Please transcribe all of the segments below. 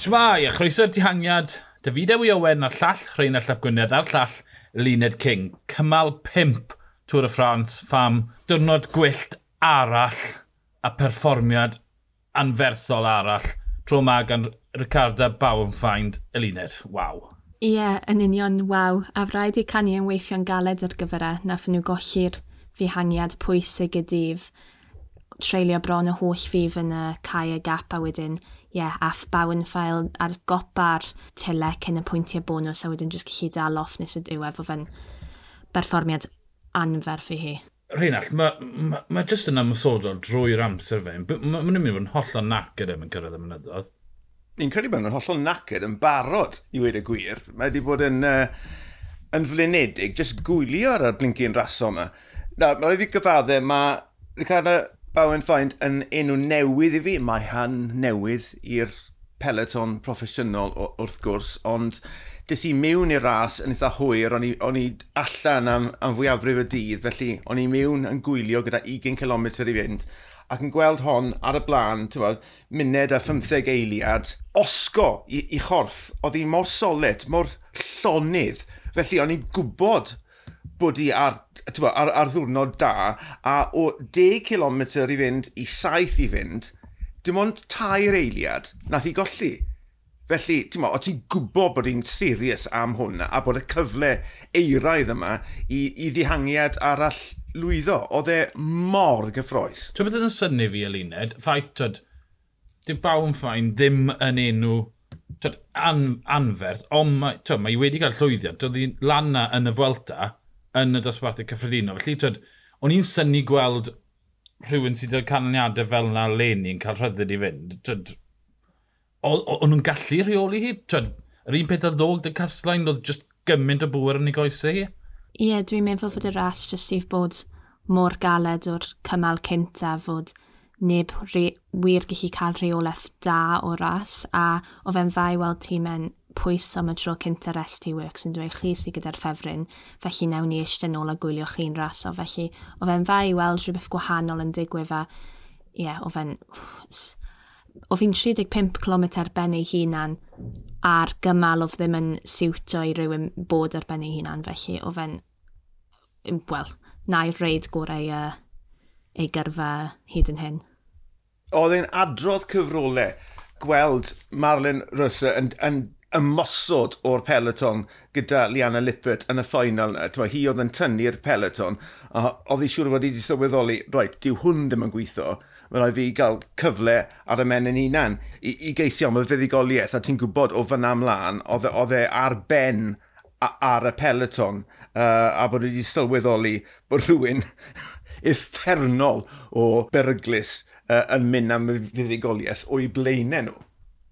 Shmai, a chroeso'r dihangiad, David i Owen a'r llall Rheinald Ap Gwynedd a'r llall Luned King. Cymal 5 Tŵr y Ffrans, fam, dwrnod gwyllt arall a perfformiad anferthol arall. Tro ma gan Ricarda Bawenfeind y luned. Waw. Ie, yeah, yn union, waw. A rhaid i canu yn weithio'n galed ar gyfer e, nath nhw golli'r fihangiad pwysig y dydd treulio bron y holl fyf yn y cae y gap a wedyn ie, yeah, aff bawn ffael ar gopa'r tyle cyn y pwyntiau bonus a wedyn jyst gallu dal off nes y diwedd o fe'n berfformiad anferth i hi. Rheinald, mae ma, ma jyst yn ymwysodol drwy'r amser fe. Mae'n ma, ma mynd i fod yn hollol nacyd am yn cyrraedd y mynyddodd. Ni'n credu bod yn hollol nacyd yn barod i wedi y gwir. Mae wedi bod yn, uh, yn flinedig, jyst gwylio ar y blincyn raso yma. Na, mae wedi gyfaddau, mae Ricardo Bowen Find yn enw newydd i fi. Mae han newydd i'r peleton proffesiynol wrth gwrs, ond dys i mewn i'r ras yn eitha hwyr, o'n i, on i allan am, am fwyafrif y dydd, felly o'n i mewn yn gwylio gyda 20 km i fynd, ac yn gweld hon ar y blaen, bod, muned a 15 eiliad, osgo i, i chorff, oedd hi mor solid, mor llonydd, felly o'n i'n gwybod bod i ar, bo, ar, ar ddwrnod da, a o 10 km i fynd i 7 i fynd, dim ond tair eiliad nath i golli. Felly, ti'n o ti'n gwybod bod hi'n serius am hwn a bod y cyfle eiraidd yma i, i ddihangiad arall lwyddo. Oedd e mor gyffroes. Ti'n beth yn syni fi, Elined, ffaith, twyd, dim bawn ffain ddim yn enw twyd, an, anferth, ond mae, twyd, mae wedi cael llwyddiant. Doedd hi lan yn y Fwelta, yn y dosbarthau cyffredinol. Felly, twyd, o'n i'n syni gweld rhywun sydd wedi canlyniadau fel yna leni yn cael rhyddid i fynd. Twyd, o'n nhw'n gallu rheoli hi? Twyd, yr un peth a ddog dy caslain oedd just gymaint o bwyr yn ei goesau hi? Ie, yeah, dwi'n meddwl fod y ras jyst sydd bod mor galed o'r cymal cynta fod neb re, wir gallu cael rheolaeth da o ras a o fe'n fai weld tîm yn pwys am y tro cynta'r ST Works yn dweud chi sydd gyda'r ffefryn, felly newn ni eistedd nôl a gwylio chi'n ras, o Felly, o fe'n fai i weld rhywbeth gwahanol yn digwydd a, ie, yeah, o fe'n... O fi'n 35 km ben ei hunan a'r gymal o ddim yn siwto i rhywun bod ar ben ei hunan, felly o fe'n... Wel, na'i reid gorau uh, ei gyrfa hyd yn hyn. Oedd e'n adrodd cyfrolau gweld Marlon Russo yn, yn ymosod o'r peleton gyda Liana Lippert yn y ffainal yna. Tyma, hi oedd yn tynnu'r peleton, a oedd hi siŵr fod wedi sylweddoli, rhaid, dyw hwn ddim yn gweithio, mae rhaid fi gael cyfle ar y men yn hunan i, i geisio am y fuddigoliaeth, a ti'n gwybod o fyna ymlaen, e, oedd e ar ben ar y peleton, uh, a bod wedi sylweddoli bod rhywun effernol o beryglis uh, yn mynd am y fuddigoliaeth o'i blaenau nhw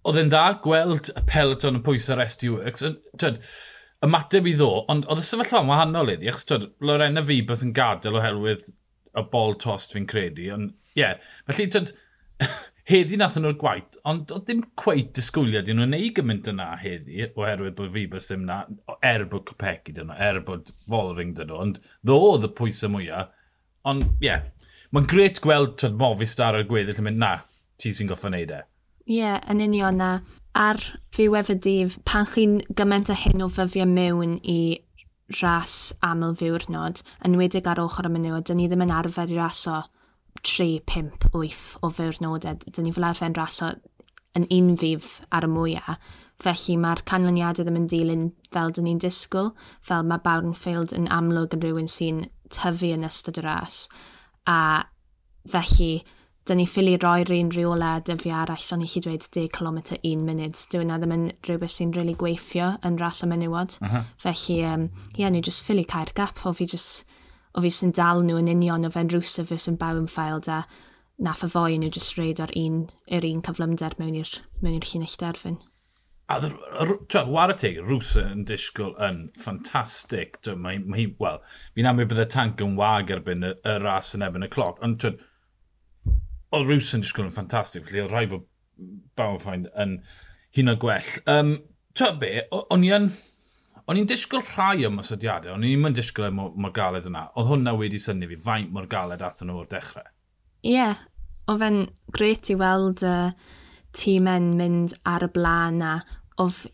oedd e'n dda gweld y peleton yn pwysau ar SD Works. Twyd, ymateb i ddo, ond oedd y sefyllfa wahanol iddi, achos twyd, Lorena Fibas yn gadael oherwydd y bol tost fi'n credu, ond ie. Yeah. Felly, twyd, heddi nath nhw'r gwaith, ond oedd dim cweith disgwyliad i nhw'n ei gymaint yna heddi, oherwydd bod Fibas ddim na, er bod Copegi dyn nhw, er bod Folring dyn nhw, ond ddo oedd y pwysau mwyaf, ond ie. Yeah. Mae'n gret gweld twyd, Movistar o'r gweddill yn mynd, na, ti sy'n goffa wneud e. Ie, yeah, yn union na. Ar ddiwedd y dydd, pan chi'n gymaint o hyn o fyfio mewn i ras aml ddiwrnod, yn wedig ar ochr y menywod, dyn ni ddim yn arfer i raso 3, 5, 8 o ddiwrnodau. Dyn ni fel arfer yn raso yn un fydd ar y mwyaf. Felly mae'r canlyniadau ddim yn dilyn fel dyn ni'n disgwyl, fel mae Bawdenfield yn amlwg yn rhywun sy'n tyfu yn ystod y ras. A felly dyn ni ffili roi'r un rheola dyddi arall, so ni chi dweud 10 km 1 munud. Dwi'n yna ddim yn rhywbeth sy'n really gweithio yn ras y menywod. Uh -huh. Felly, um, yeah, ni jyst ffili cael gap o fi jyst, o fi sy'n dal nhw yn union o fe'n rwsaf fes yn bawn ffael da nath y fwy nhw jyst reid o'r un, yr un cyflymder mewn i'r llinell derfyn. A war y teg, Rws yn disgwyl yn ffantastig. Mae hi, wel, fi'n amlwg bydd y tank yn wag erbyn y, y ras yn ebyn y cloc, ond twyd, oedd rhywys yn disgwyl yn ffantastig, felly oedd rhai bod Bauerfeind yn hun o gwell. Um, Twa be, o'n i'n... O'n i'n disgwyl rhai o masodiadau, o'n i'n mynd disgwyl y mor galed yna. Oedd hwnna wedi syni fi, faint mor galed athyn nhw o'r dechrau. Ie, yeah, o fe'n gret i weld y uh, tîm yn mynd ar y blaen a oedd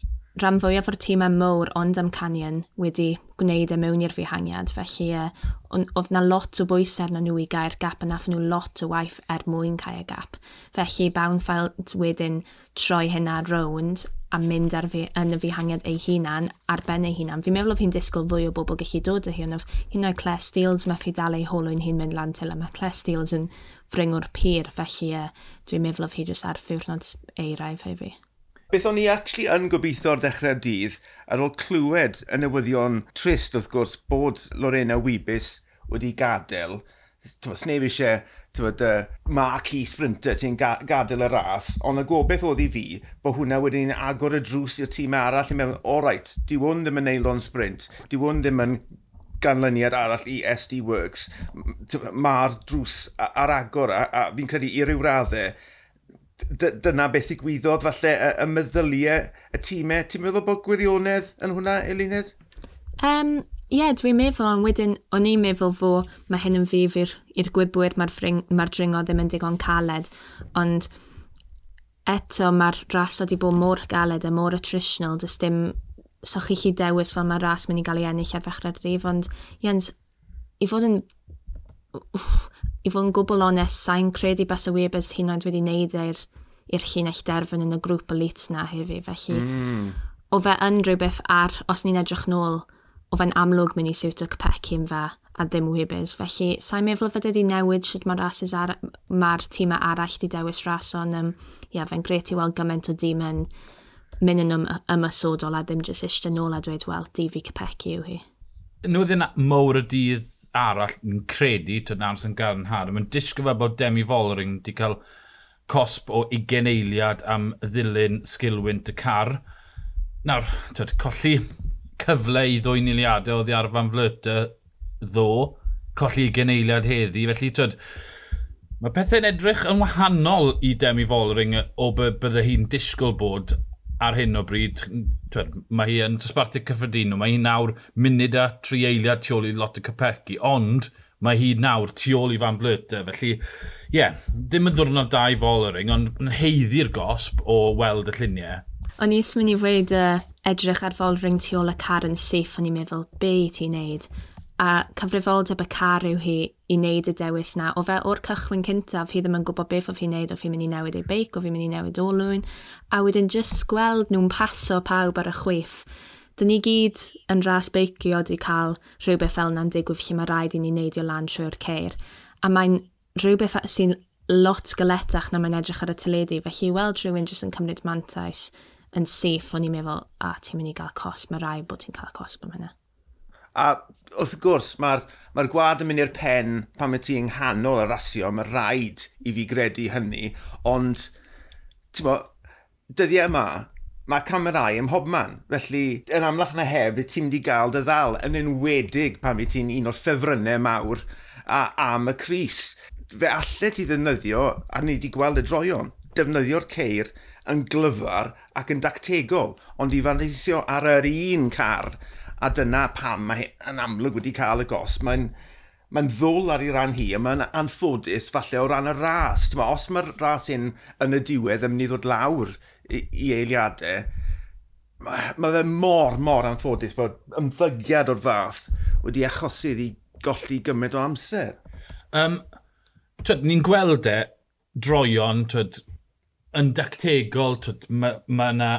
rhan fwyaf o'r tîm yn mowr ond am Canyon wedi gwneud e mewn i'r fihangiad, felly uh, oedd na lot o bwysau arno nhw i gael gap a nath nhw lot o waith er mwyn cael y gap. Felly Bawnfeld wedyn troi hynna rownd a mynd ar fi, yn y fihangiad ei hunan, ar ben ei hunan. Fi'n meddwl oedd hi'n disgwyl fwy o bobl gallu dod o hyn, hyn o'i Claire Steels mae fi dal ei holwyn hi'n mynd lan til, a mae Claire Steels yn fringo'r pyr, felly uh, dwi'n meddwl oedd hi jyst ar ddiwrnod eiraf hefyd. Beth o'n i actually yn gobeithio ar ddechrau'r dydd ar ôl clywed y newyddion trist wrth gwrs bod Lorena Wibus wedi gadael. Tyfod, sneb eisiau tyfod, uh, mark i sprinter ti'n ga gadael y ras, ond y gobeith oedd i fi bod hwnna wedi'n agor y drws i'r tîm arall i'n meddwl, o right, di won ddim yn eilon sprint, di won ddim yn ganlyniad arall i SD Works, mae'r drws ar agor a, a fi'n credu i ryw raddau dyna beth i gwyddodd falle y, y meddyliau y tîmau. Ti'n meddwl bod gwirionedd yn hwnna, Elined? Um, Ie, yeah, dwi'n meddwl, ond wedyn o'n i'n meddwl fo mae hyn yn fyf i'r gwybwyr mae'r ma dringo ddim yn digon caled, ond eto mae'r ras wedi bod mor galed a mor attritional, dys dim so chi chi dewis fel mae'r ras mynd i gael ei ennill ar ddechrau'r dydd, ond Jens, i fod yn i fod yn gwbl onest, sa'n credu bas y Webers hyn oed wedi wneud i'r i'r llinell derfyn yn y grŵp elit na hefyd. Felly, mm. o fe yn rhywbeth ar, os ni'n edrych nôl, o fe'n amlwg mynd i siwt siwtio Cpecin fe a ddim Webers. Felly, sa'n meddwl fod wedi newid sydd mae'r rases ar... mae'r tîmau arall di dewis rason. Um, ia, fe'n gret i weld gymaint o dîm yn mynd yn ym ymysodol a ddim jyst eisiau nôl a dweud, wel, di fi Cpeci yw hi newyddion mowr y dydd arall yn credu, tyd nawr sy'n garnhar, mae'n disgyfa bod Demi Follering wedi cael cosb o 20 eiliad am ddilyn sgilwynt y car. Nawr, tyd, colli cyfle i ddwy niliadau o ddi arfan flyta ddo, colli 20 eiliad heddi, felly tyd, mae pethau'n edrych yn wahanol i Demi Follering o be bydde hi'n disgwyl bod ar hyn o bryd, twed, mae hi yn dosbarthu cyffredinol, mae hi nawr munud a tri eiliad tu ôl i lot o Capecchi, ond mae hi nawr tu ôl i fan Flyta, felly ie, yeah, dim yn ddwrnod da i Follering, ond yn heiddi'r gosb o weld y lluniau. O'n i'n mynd i wedi uh, edrych ar Follering tu ôl y car yn syth, o'n i'n meddwl, be i ti'n neud? a cyfrifoldeb y car yw hi i wneud y dewis na. O fe o'r cychwyn cyntaf, hi ddim yn gwybod beth oedd hi'n wneud, oedd hi'n mynd i newid ei beic, oedd hi'n mynd i newid olwyn, a wedyn jyst gweld nhw'n paso pawb ar y chwiff. Dyn ni gyd yn ras beicio wedi cael rhywbeth fel na'n digwydd lle mae rhaid i ni neidio lan trwy'r ceir. A mae'n rhywbeth sy'n lot galetach na mae'n edrych ar y tyledu, felly weld rhywun jyst yn cymryd mantais yn syth, o'n i'n meddwl, a ti'n mynd i gael cosb, mae rhaid bod ti'n cael cosb am hynna. A wrth gwrs, mae'r mae gwad yn mynd i'r pen pan mae ti yng nghanol y rasio, mae rhaid i fi gredu hynny, ond, ti'n mo, dyddiau yma, mae camerau ym mhobman. Felly, yn amlach na heb, ti'n mynd i gael dy ddal yn enwedig pan mae ti'n un o'r ffefrynnau mawr a, am y Cris. Fe allet ti ddefnyddio, a ni wedi gweld y droion, defnyddio'r ceir yn glyfar ac yn dactegol, ond i fanteisio ar yr un car a dyna pam mae yn amlwg wedi cael y gos. Mae'n mae ddwl ar ei ran hi, a mae'n anffodus falle o ran y ras. Ma, os mae'r ras un yn y diwedd yn mynd i ddod lawr i, i eiliadau, mae fe mor, mor anffodus bod ymddygiad o'r fath wedi achosi i golli gymaint o amser. Um, ni'n gweld e droion twyd, yn dactegol, twyd, mae yna ma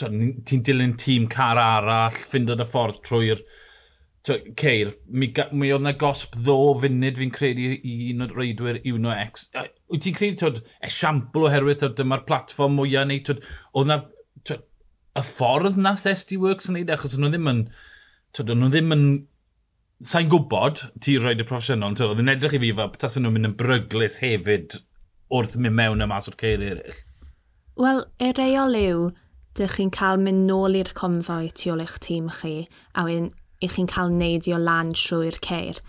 ti'n dilyn tîm car arall, ffind o'n y ffordd trwy'r ceir. Mi, mi oedd na gosb ddo funud fi'n credu i un o'r reidwyr i uno X. Wyt ti'n credu twyd, esiampl oherwydd twyd, dyma'r platfform mwyaf neu twyd, oedd na twyd, y ffordd na SD Works yn neud e? achos nhw ddim yn twyd, nhw ddim yn sa'n gwybod ti roed y proffesiynol, twyd, oedd yn edrych i fi fel tas nhw'n mynd yn bryglis hefyd wrth mynd mewn y mas o'r ceir eraill. Wel, y reol yw, dych chi'n cael mynd nôl i'r confoi tu ôl eich tîm chi a wedyn i chi'n cael neidio lan trwy'r ceir.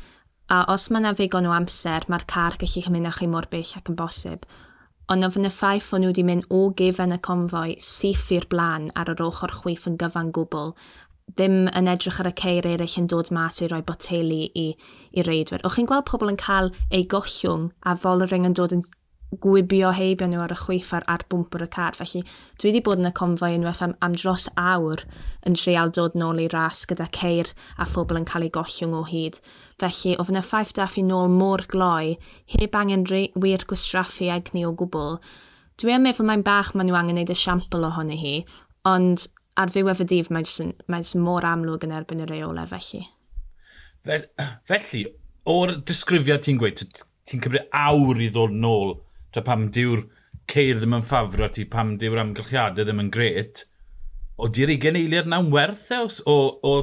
A os mae yna ddigon o amser, mae'r car gallu mynd â chi mor bell ac yn bosib. Ond ofyn y ffaith o'n nhw wedi mynd o gefen y confoi syth i'r blaen ar yr ochr chwith yn gyfan gwbl, ddim yn edrych ar y ceir eraill yn dod mat i roi boteli i, i reidwyr. O'ch chi'n gweld pobl yn cael eu gollwng a Follering yn dod yn gwybio heibio nhw ar y chwiffar ar bwmpwr y car. Felly, dwi wedi bod yn y confoi unwaith am, am dros awr yn treial dod nôl i ras gyda ceir a phobl yn cael ei gollwng o hyd. Felly, o fyna ffaith daffu nôl mor gloi, heb angen wir gwastraffu egni o gwbl. Dwi am meddwl mae'n bach maen nhw angen neud siampl ohono hi, ond ar ddiwedd y dydd mae jyst, mae jyst mor amlwg yn erbyn y reolau felly. Felly, o'r disgrifiad ti'n gweud, ti'n cymryd awr i ddod nôl ta pam diw'r ceir ddim yn ffafro ti, pam diw'r amgylchiadau ddim yn gret, o di'r 20 eiliad na'n werth e? O, o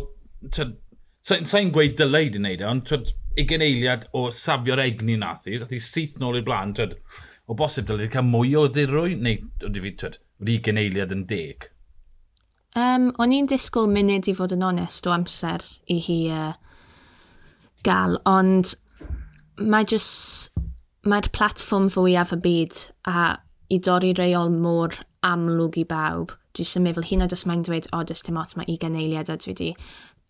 sa'n sa, gweud dylai di wneud e, ond twyd, 20 eiliad o safio'r egni nath i, dath i syth nôl i'r blaen, twyd, o bosib dylai di cael mwy o ddirwy, neu wedi fi, twyd, wedi 20 eiliad yn deg. Um, o'n i'n disgwyl munud i fod yn onest o amser i hi uh, gael, ond mae jyst Mae'r platfform fwyaf y byd a i dorri reol mor amlwg i bawb. Dwi sy'n meddwl hyn oed os mae'n dweud, o, dys dim ots mae 20 eiliad a dwi wedi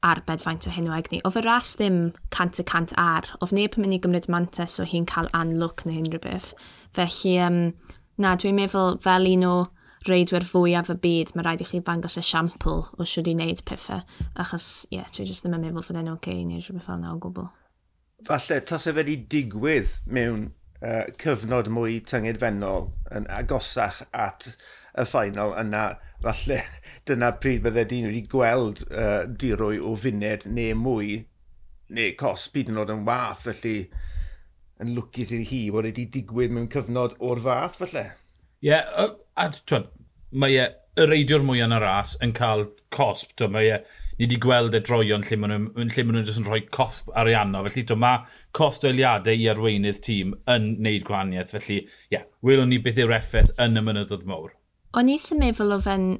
arbed faint o hyn o egni. O fy ras ddim cant y cant ar, of neb yn mynd i gymryd mantes o hi'n cael anlwc neu unrhyw beth. Felly, um, na, dwi'n meddwl fel un o reidwyr fwyaf y byd, mae rhaid i chi fangos y siampl o siwr i wneud pethau. Achos, ie, yeah, dwi jyst ddim yn meddwl fod e'n oce okay, neu rhywbeth fel na o gwbl. Falle, tas e wedi digwydd mewn uh, cyfnod mwy tyngedfennol yn agosach at y ffainal yna falle dyna pryd bydde dyn wedi gweld uh, dirwy o funed neu mwy neu cos byd yn oed yn wath felly yn lwcus iddi hi bod wedi digwydd mewn cyfnod o'r fath falle. Ie, yeah, a twyd, mae e y reidiwr mwy yn y ras yn cael cosp, twyd, mae e ni wedi gweld y droion lle maen nhw'n lle maen nhw yn rhoi cosb arianno. Felly to, mae cost o eiliadau i arweinydd tîm yn wneud gwahaniaeth. Felly, ie, yeah, welwn ni beth yw'r effaith yn y mynyddodd mawr. O'n i sy'n meddwl o fe'n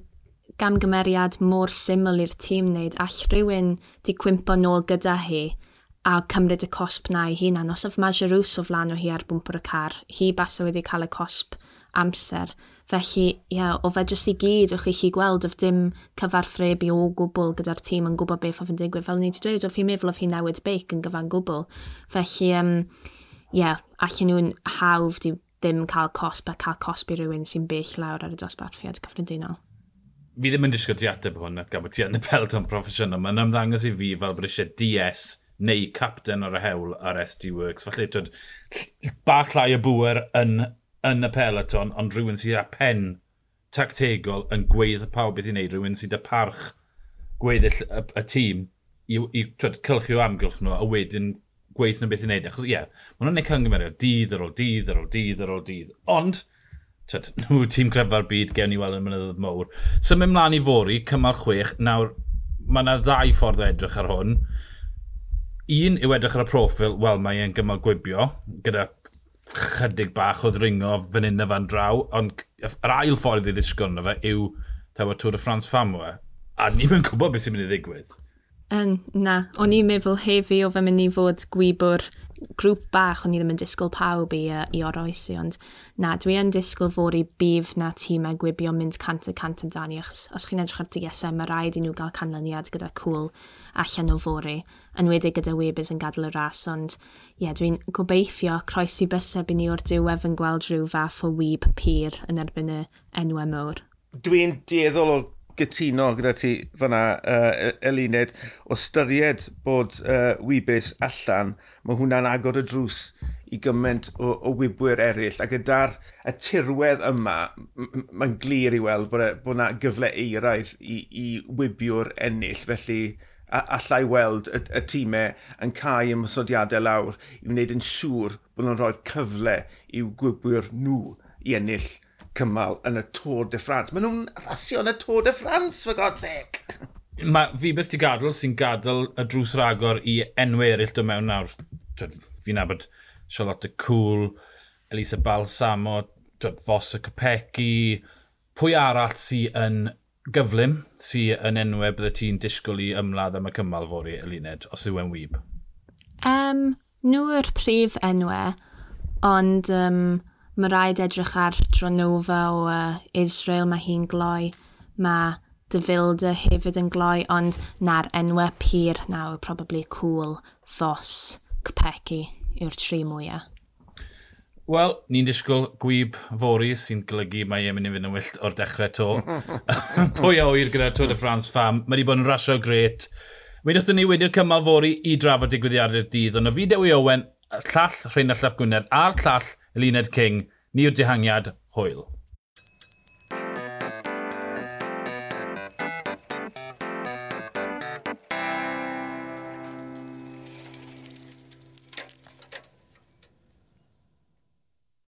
gamgymeriad mor syml i'r tîm wneud, all rhywun di cwympo nôl gyda hi a cymryd y cosb na ei hunan. Os oedd Majerws o flan o hi ar bwmpor y car, hi basa wedi cael y cosb amser. Felly, ia, o fe jyst i gyd, o'ch chi chi gweld, o'ch dim cyfarthrebu o gwbl gyda'r tîm yn gwybod beth oedd yn digwydd. Fel ni wedi dweud, o'ch chi'n meddwl o'ch chi newid beic yn gyfan gwbl. Felly, um, ia, allan nhw'n hawdd i ddim cael cosb a cael cosbi rhywun sy'n bell lawr ar y dosbarthiad cyffredinol. Fi ddim yn disgwyl ti ateb hwn ac am ti yn y pelton proffesiynol. Mae'n ymddangos i fi fel bod eisiau DS neu captain ar y hewl ar SD Works. Felly, twyd, bach llai o bwer yn yn y peloton, ond rhywun sydd â pen tactegol yn gweud pawb beth i wneud, rhywun sydd â parch gweddill y, y tîm i, i twed, cylchio amgylch nhw, a wedyn gweith nhw beth i wneud. Achos ie, yeah, maen nhw'n ei cynghymeriad dydd ar ôl dydd ar ôl dydd ar ôl dydd. Ond, twed, nhw tîm cryfa'r byd gewn ni weld yn mynyddodd mowr. Symud mlaen i fori, cymal chwech, nawr mae yna ddau ffordd o edrych ar hwn. Un yw edrych ar y profil, wel mae e'n gymal gwibio, gyda chydig bach o ddringo fan hyn a fan draw, ond yr ail ffordd i ddisgwyl na fe yw tawa Tour de France famwe, a ni'n mynd gwybod beth sy'n mynd i ddigwydd. Um, na, o'n i'n meddwl hefi o fe mynd i fod gwybwr grŵp bach, o'n i ddim yn disgwyl pawb i, i oroesi, ond na, dwi yn disgwyl fod i bydd na tîm a gwibio mynd cant y cant amdani, achos os chi'n edrych ar DSM, mae rhaid i nhw gael canlyniad gyda cwl allan o fori, wedi gyda Webers yn gadael y ras, ond ie, yeah, dwi'n gobeithio croesi byseb i ni o'r diwedd yn gweld rhyw fath o wyb pyr yn erbyn y enwau mowr. Dwi'n dieddol o gytuno gyda ti fyna, uh, e- Elined, o styried bod uh, Wibus allan, mae hwnna'n agor y drws i gymaint o, o wybwyr eraill. A gyda'r y tirwedd yma, mae'n glir i weld bod, e, bod yna gyfle eiraidd i, i wybiwr ennill. Felly, a, allai weld y, y tîmau yn cael ymwysodiadau lawr i wneud yn siŵr bod nhw'n rhoi cyfle i'w gwybwyr nhw i ennill cymal yn y Tôr de France. Maen nhw'n rasio yn y Tôr de France, for God's sake! Mae Fibes gadw sy'n gadw y drws ragor i enw eraill do mewn nawr. Fi'n abod Charlotte Cool, Elisa Balsamo, Fos y Capecchi, pwy arall sy'n yn gyflym sy'n yn enwau bydde ti'n disgwyl i ymladd am y cymal fori, Elined, os yw yn wyb? Um, nhw yw'r prif enwau, ond um, mae rhaid edrych ar dronova o uh, Israel, mae hi'n gloi, mae Dyfilda hefyd yn gloi, ond na'r enwau pyr nawr, probably cool, Fos, Cpeci yw'r tri mwyaf. Wel, ni'n disgwyl gwyb fori sy'n golygu mae e'n mynd i fynd yn wyllt o'r dechrau to. Pwy a oer gyda'r Tour de France fam. Mae wedi bod yn rasio gret. Wedwch ni wedi'r cymal fori i drafod digwyddiadau'r dydd, ond o fi Dewi Owen, llall Rhain a Llap Gwynedd a'r llall Luned King, ni yw'r dihangiad hwyl.